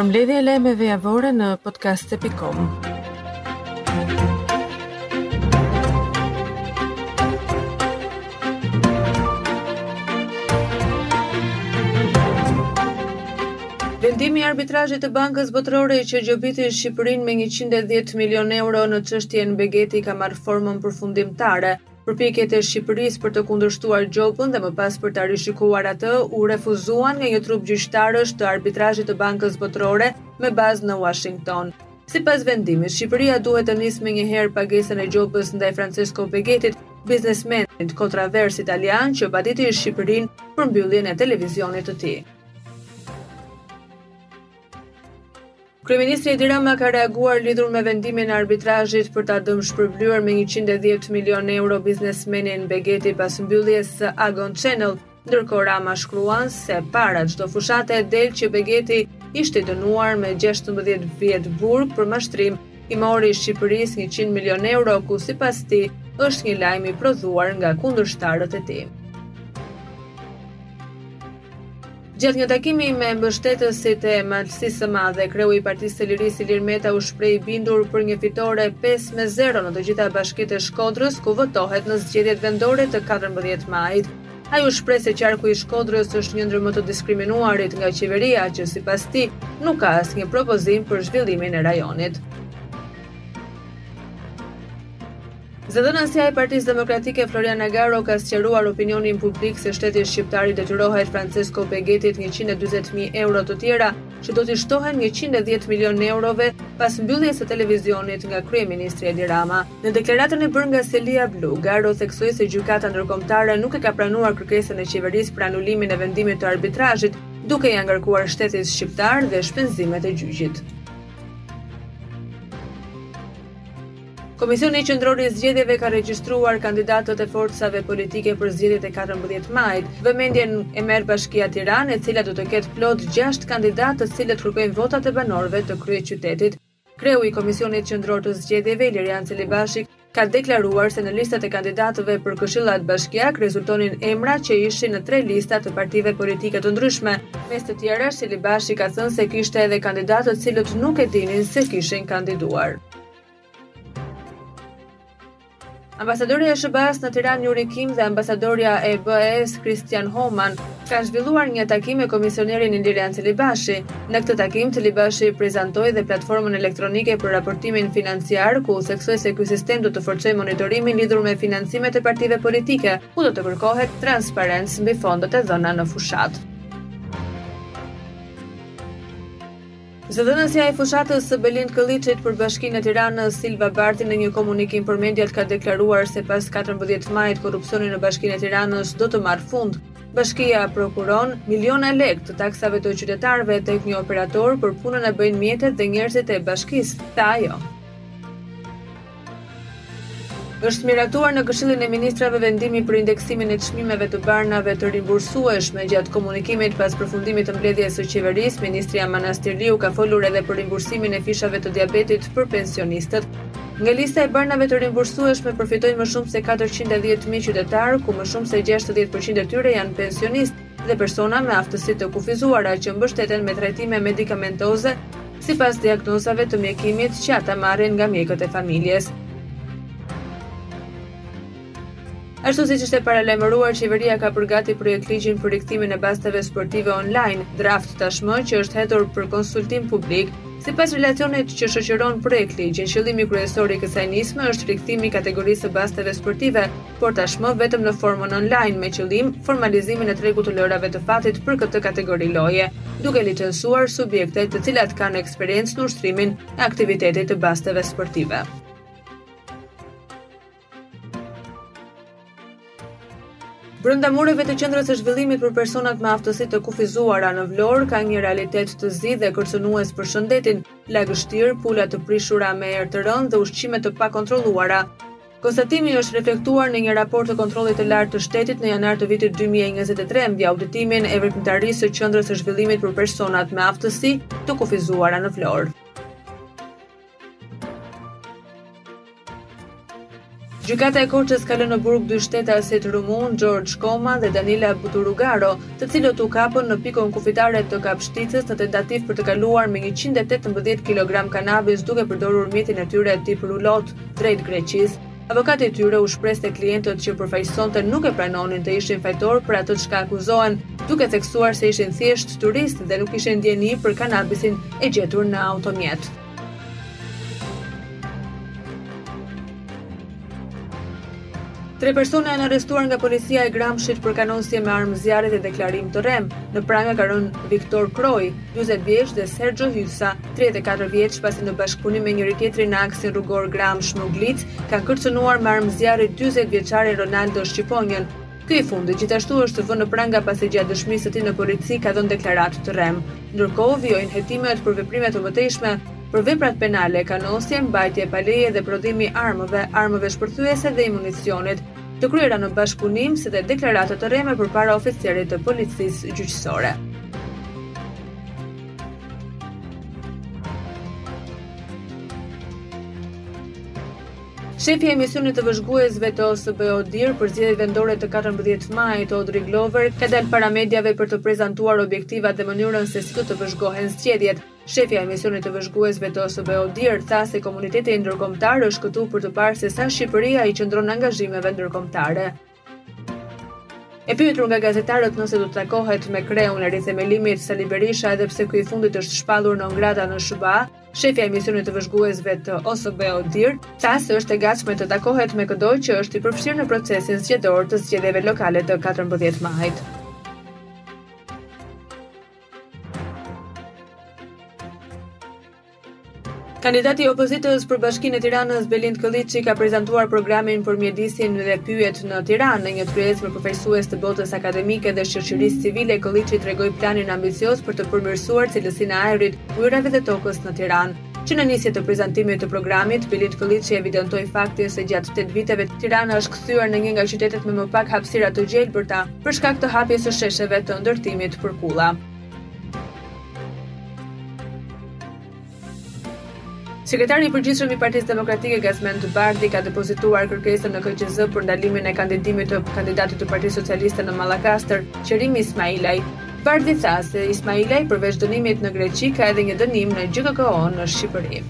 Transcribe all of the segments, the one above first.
Përmbledhja e lajmeve javore në podcast.com. Vendimi i arbitrazhit të Bankës Botërore që gjobiti Shqipërinë me 110 milionë euro në çështjen Becchetti ka marrë formën përfundimtare. Përpjekjet e Shqipërisë për të kundërshtuar gjobën dhe më pas për ta rishikuar atë u refuzuan nga një trup gjyqtarësh të Arbitrazhit të Bankës Botërore me bazë në Uashington. Sipas vendimit, Shqipëria duhet të nisë menjëherë pagesën e gjobës ndaj Francesco Becchettit, biznesmenit kontrovers italian që paditi Shqipërinë për mbylljen e televizionit të tij. Kryeministri Edi Rama ka reaguar lidhur me vendimin e arbitrazhit për ta dëmshpërblyer me njëqind e dhjetë milionë euro biznesmenin Becchetti pas mbylljes së Agon Channel. Ndërkohë Rama shkruan se para çdo fushate del që Becchetti, i shumëdënuar me gjashtëmbëdhjetë vjet burg për mashtrim, i mori Shqipërisë njëqind milionë euro, ku sipas tij është një lajm i prodhuar nga kundërshtarët e tij. Gjatë një takimi me mbështetësit e Malësisë së Madhe, kreu i Partisë së Lirisë Ilir Meta u shpreh i bindur për një fitore 5 me 0 në të gjitha bashkitë e Shkodrës ku votohet në zgjedhjet vendore të katërmbëdhjetë majit. Ai u shpreh se qarku i Shkodrës është një ndër më të diskriminuarit nga qeveria që sipas tij nuk ka asnjë propozim për zhvillimin e rajonit. Zëdhënësja e Partisë Demokratike Floriana Garo ka sqaruar opinionin publik se shteti shqiptar i detyrohet Francesco Becchettit 140 mijë euro të tjera, që do t'i shtohen 110 milionë eurove pas mbylljes së televizionit nga kryeministri Edi Rama. Në deklaratën e bërë nga selia blu, Garo theksoi se Gjykata Ndërkombëtare nuk e ka pranuar kërkesën e qeverisë për anulimin e vendimit të arbitrazhit, duke ia ngarkuar shtetit shqiptar dhe shpenzimet e gjyqit. Komisioni Qendror i Zgjedhjeve ka regjistruar kandidatët e forcave politike për zgjedhjet e katërmbëdhjetë majit. Vëmendjen e merr Bashkia Tiranë, e cila do të ketë plot gjashtë kandidatë të cilët kërkojnë votat e banorëve të kryeqytetit. Kreu i Komisionit Qendror të Zgjedhjeve, Ilirjan Celibashi, ka deklaruar se në listat e kandidatëve për këshillat bashkiakë rezultonin emra që ishin në tre lista të partive politike të ndryshme. Mes të tjerash, Celibashi ka thënë se kishte edhe kandidatë të cilët nuk e dinin se kishin kandiduar. Ambasadorja e SHBA-së në Tiranë Juri Kim dhe ambasadorja e BE-së Kristian Homan kanë zhvilluar një takim me komisionerin Ilirjan Celibashi. Në këtë takim Celibashi prezantoi dhe platformën elektronike për raportimin financiar, ku u theksoi se ky sistem do të forcojë monitorimin lidhur me financimet e partive politike, ku do të kërkohet transparencë mbi fondet e dhëna në fushatë. Zëdhënësja e fushatës së Belind Këlliçit për Bashkinë e Tiranës, Silva Barti në një komunikim për mediat ka deklaruar se pas 14 Majit korrupsioni në Bashkinë e Tiranës do të marrë fund. Bashkia prokuron miliona lekë të taksave të qytetarëve tek një operator, por punën e bëjnë mjetet dhe njerëzit e bashkisë, tha ajo. Është miratuar në Këshillin e Ministrave vendimi për indeksimin e çmimeve të barnave të rimbursueshme gjatë komunikimit pas përfundimit të mbledhjes së qeverisë, ministrja Manastirliu ka folur edhe për rimbursimin e fishave të diabetit për pensionistët. Nga lista e barnave të rimbursueshme përfitojnë më shumë se 410.000 qytetarë, ku më shumë se 60% e tyre janë pensionistë. dhe persona me aftësi të kufizuara që mbështeten me trajtime medikamentoze sipas diagnozave të mjekimit që ata marrin nga mjekët e familjes. Ashtu siç ishte paralajmëruar, qeveria ka përgati projektligjin për rikthimin e basteve sportive online, draft tashmë që është hedhur për konsultim publik. Sipas relacionit që shoqëron projektligjin, qëllimi kryesor i kësaj nisme është rikthimi i kategorisë së basteve sportive por tashmë vetëm në formën online me qëllim formalizimin e tregut të lojërave të fatit për këtë kategori loje, duke licensuar subjekte të cilat kanë eksperiencë në ushtrimin e aktivitetit të basteve sportive. Brenda mureve të Qendrës së Zhvillimit për personat me aftësi të kufizuara në Vlorë, ka një realitet të zi dhe kërcënues për shëndetin, lagështirë, pula të prishura me erë të rëndë dhe ushqime të pakontrolluara, Konstatimi është reflektuar në një raport të Kontrollit të Lartë të Shtetit në janar të vitit dy mijë e njëzet e tre mbi auditimin e veprimtarisë së Qendrës së Zhvillimit për Personat me Aftësi të Kufizuara në Vlorë. Gjykata e Korçës ka lënë në burg dy shtetasit rumun, George Koma dhe Daniela Buturugaro, të cilët u kapën në pikën kufitare të Kapshticës në tentativë për të kaluar me 118 kg kanabis duke përdorur mjetin e tyre tip rulot. drejt Greqisë, avokati i tyre u shpreh se klientët që përfaqësonte nuk e pranonin të ishin fajtorë për atë çka akuzohen, duke theksuar se ishin thjesht turistë dhe nuk kishin dijeni për kanabisin e gjetur në automjet. Tre persona janë arrestuar nga policia e Gramshit për kanosje me armë zjarri dhe deklarim të rremë. Në pranga ka rënë Viktor Kroi, 40 vjeç dhe Serxho Hysa, 34 vjeç, pasi në bashkëpunim me njëri-tjetrin në aksin rrugor Gramsh-Muglicë kanë kërcënuar me armë zjarri 40 vjeçarin Ronaldo Shqiponjën. Ky i fundit gjithashtu është vënë në pranga pasi gjatë dëshmisë së tij në polici ka dhënë deklaratë të rremë. Ndërkohë, vijojnë hetimet për veprime të mëtejshme për veprat penale kanosje, mbajtje pa leje dhe prodhimi i armëve, armëve shpërthyese dhe i municionit, të kryera në bashkëpunim si dhe deklarata të rreme përpara oficerit të policisë gjyqësore. Shefja e misionit të vëzhguesve të OSBE-ODIHR për zgjedhjet vendore të katërmbëdhjetë majit, Audrey Glover, ka dalë para mediave për të prezantuar objektivat dhe mënyrën se si do të vëzhgohen zgjedhjet. Shefja e misionit të vëzhguesve të OSBE-ODIHR tha se komuniteti ndërkombëtar është këtu për të parë se sa Shqipëria i qëndron angazhimeve ndërkombëtare. E pyetur nga gazetarët nëse do të takohet me kreun e rithemelimit Sali Berisha edhe pse ky i fundit është shpallur non grata në SHBA, shefja e misionit të vëzhguesve të OSBE-ODIHR, tha se është e gatshme të takohet me këdo që është i përfshirë në procesin zgjedhor të zgjedhjeve lokale të 14 majit. Kandidati i opozitës për Bashkinë e Tiranës, Belind Këlliçi, ka prezantuar programin për mjedisin dhe pyjet në Tiranë. Në një tryezë me përfaqësues të botës akademike dhe shoqërisë civile, Këlliçi tregoi planin ambicioz për të përmirësuar cilësinë e ajrit, ujërave dhe tokës në Tiranë. Që në nisje të prezantimit të programit, Belind Këlliçi evidentoi faktin se gjatë 8 viteve Tirana është kthyer në një nga qytetet me më pak hapësira të gjelbërta, për shkak të hapjes së shesheve të ndërtimit për kulla. Sekretari i Përgjithshëm i Partisë Demokratike Gazment Bardhi ka depozituar kërkesën në KQZ për ndalimin e kandidimit të kandidatit të Partisë Socialiste në Mallakastër, Qerim Ismailaj. Bardhi tha se Ismailaj përveç dënimit në Greqi ka edhe një dënim në GJKKO në Shqipëri.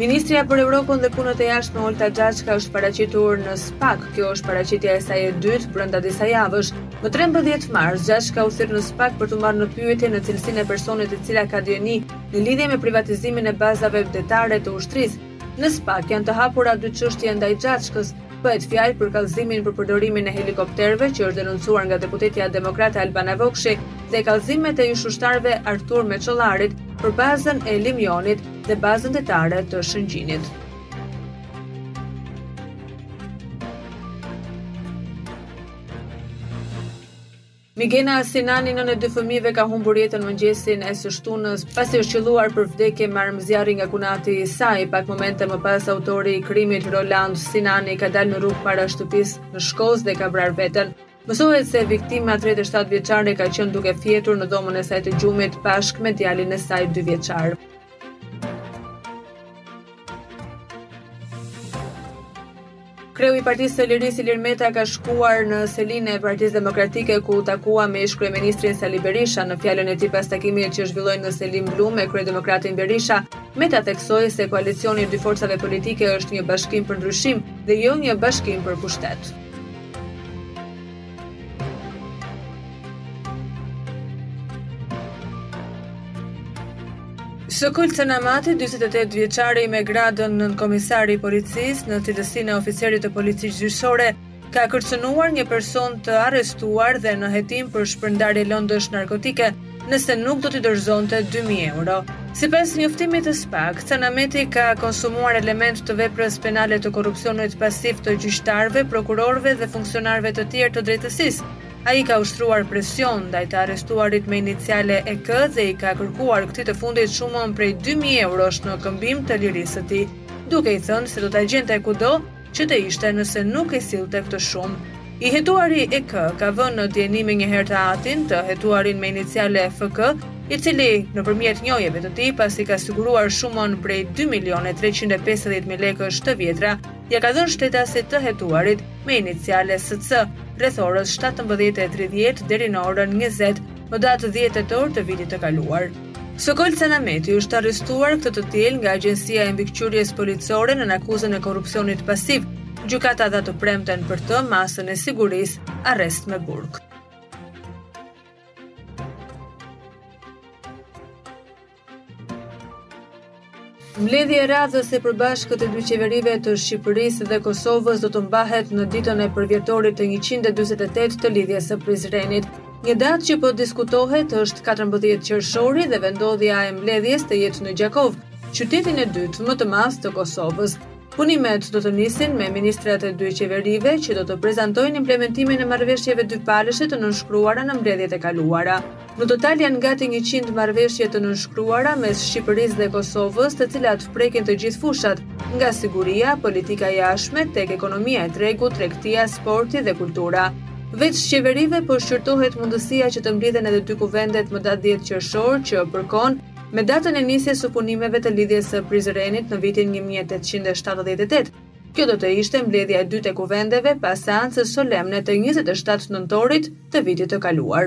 Ministrja për Evropën dhe Punët e Jashtme Olta Xhaçka është paraqitur në SPAK. Kjo është paraqitja e saj e dytë brenda disa javësh. Më trembëdhjetë mars, Xhaçka u thirr në SPAK për t'u marrë në pyetje në cilësinë e personit e cila ka dijeni në lidhje me privatizimin e bazave detare të ushtrisë. Në SPAK janë të hapura dy çështje ndaj Xhaçkës. Bëhet fjalë për kallëzimin për përdorimin e helikopterëve që është denoncuar nga deputetja demokrate Albana Vokshi dhe kallëzimet e ish-ushtarëve Artur Meçollarit për bazën e Limionit. dhe bazën detare të Shëngjinit. Migena Sinani, nënë e dy fëmijëve, ka humbur jetën mëngjesin e së shtunës pasi është qëlluar për vdekje me armë zjarri nga kunati i saj. Pak momente më pas autori i krimit Roland Sinani ka dalë në rrugë para shtëpisë në Shkoz dhe ka vrarë veten. Mësohet se viktima tridhjetë e shtatë vjeçare ka qenë duke fjetur në dhomën e saj të gjumit bashkë me djalin e saj dy vjeçar. Kreu i Partisë së Lirisë Ilir Meta ka shkuar në selinë e Partisë Demokratike ku u takua me ish-kryeministrin Sali Berisha. Në fjalën e tij pas takimit që zhvilloi në selinë blu me kryedemokratin Berisha, Meta theksoi se koalicioni i dy forcave politike është një bashkim për ndryshim dhe jo një bashkim për pushtet. Sokol Cenameti, 28 vjeçari me gradën nënkomisar i policisë në cilësinë e oficerit të policisë gjyqësore, ka kërcënuar një person të arrestuar dhe në hetim për shpërndarje lëndësh narkotike, nëse nuk do t'i dorëzonte dy mijë euro. Sipas njoftimit të SPAK, Cenameti ka konsumuar elementë të veprës penale të korrupsionit pasiv të gjyqtarëve, prokurorëve dhe funksionarëve të tjerë të drejtësisë. Ai ka ushtruar presion ndaj të arrestuarit me iniciale EK dhe i ka kërkuar këtij të fundit shumën prej dy mijë eurosh në këmbim të lirisë së tij, duke i thënë se do ta gjente kudo, që të ishte nëse nuk e sillte këtë shumë. I hetuari EK ka vënë në dijeni menjëherë të atin, të hetuarin me iniciale FK, i cili, nëpërmjet njohjeve të tij, pasi ka siguruar shumën prej dy milionë e treqind e pesëdhjetë mijë lekësh të vjetra, ia ka dhënë shtetasit të hetuarit me iniciale SC, rreth orës shtatëmbëdhjetë e tridhjetë deri në orën njëzet, më datë dhjetë tetor të vitit të kaluar. Sokol Cenameti është arrestuar këtë të diel nga Agjencia e Mbikëqyrjes Policore nën akuzën e korrupsionit pasiv. Gjykata dha të premten për të masën e sigurisë arrest me burg. Mbledhja e radhës e përbashkët e dy qeverive të Shqipërisë dhe Kosovës do të mbahet në ditën e përvjetorit të 148 të Lidhjes së Prizrenit. Një datë që po diskutohet është 14 qershori dhe vendndodhja e mbledhjes të jetë në Gjakovë, qytetin e dytë më të madh të Kosovës. Punimet do të nisin me ministrat e dy qeverive që do të prezantojnë implementimin e marrëveshjeve dypalëshe të nënshkruara në mbledhjet e kaluara. Në total janë gati njëqind marrëveshje të nënshkruara mes Shqipërisë dhe Kosovës, të cilat prekin të gjithë fushat, nga siguria, politika e jashtme, tek ekonomia e tregut, tregtia, sporti dhe kultura. Veç qeverive po shqyrtohet mundësia që të mblidhen edhe dy kuvendet më datë dhjetë qershor që përkon me datën e nisjes së punimeve të Lidhjes së Prizrenit në vitin një mijë e tetëqind e shtatëdhjetë e tetë. Kjo do të ishte mbledhja e dytë e kuvendeve pas seancës solemne të njëzet e shtatë nëntorit të vitit të kaluar.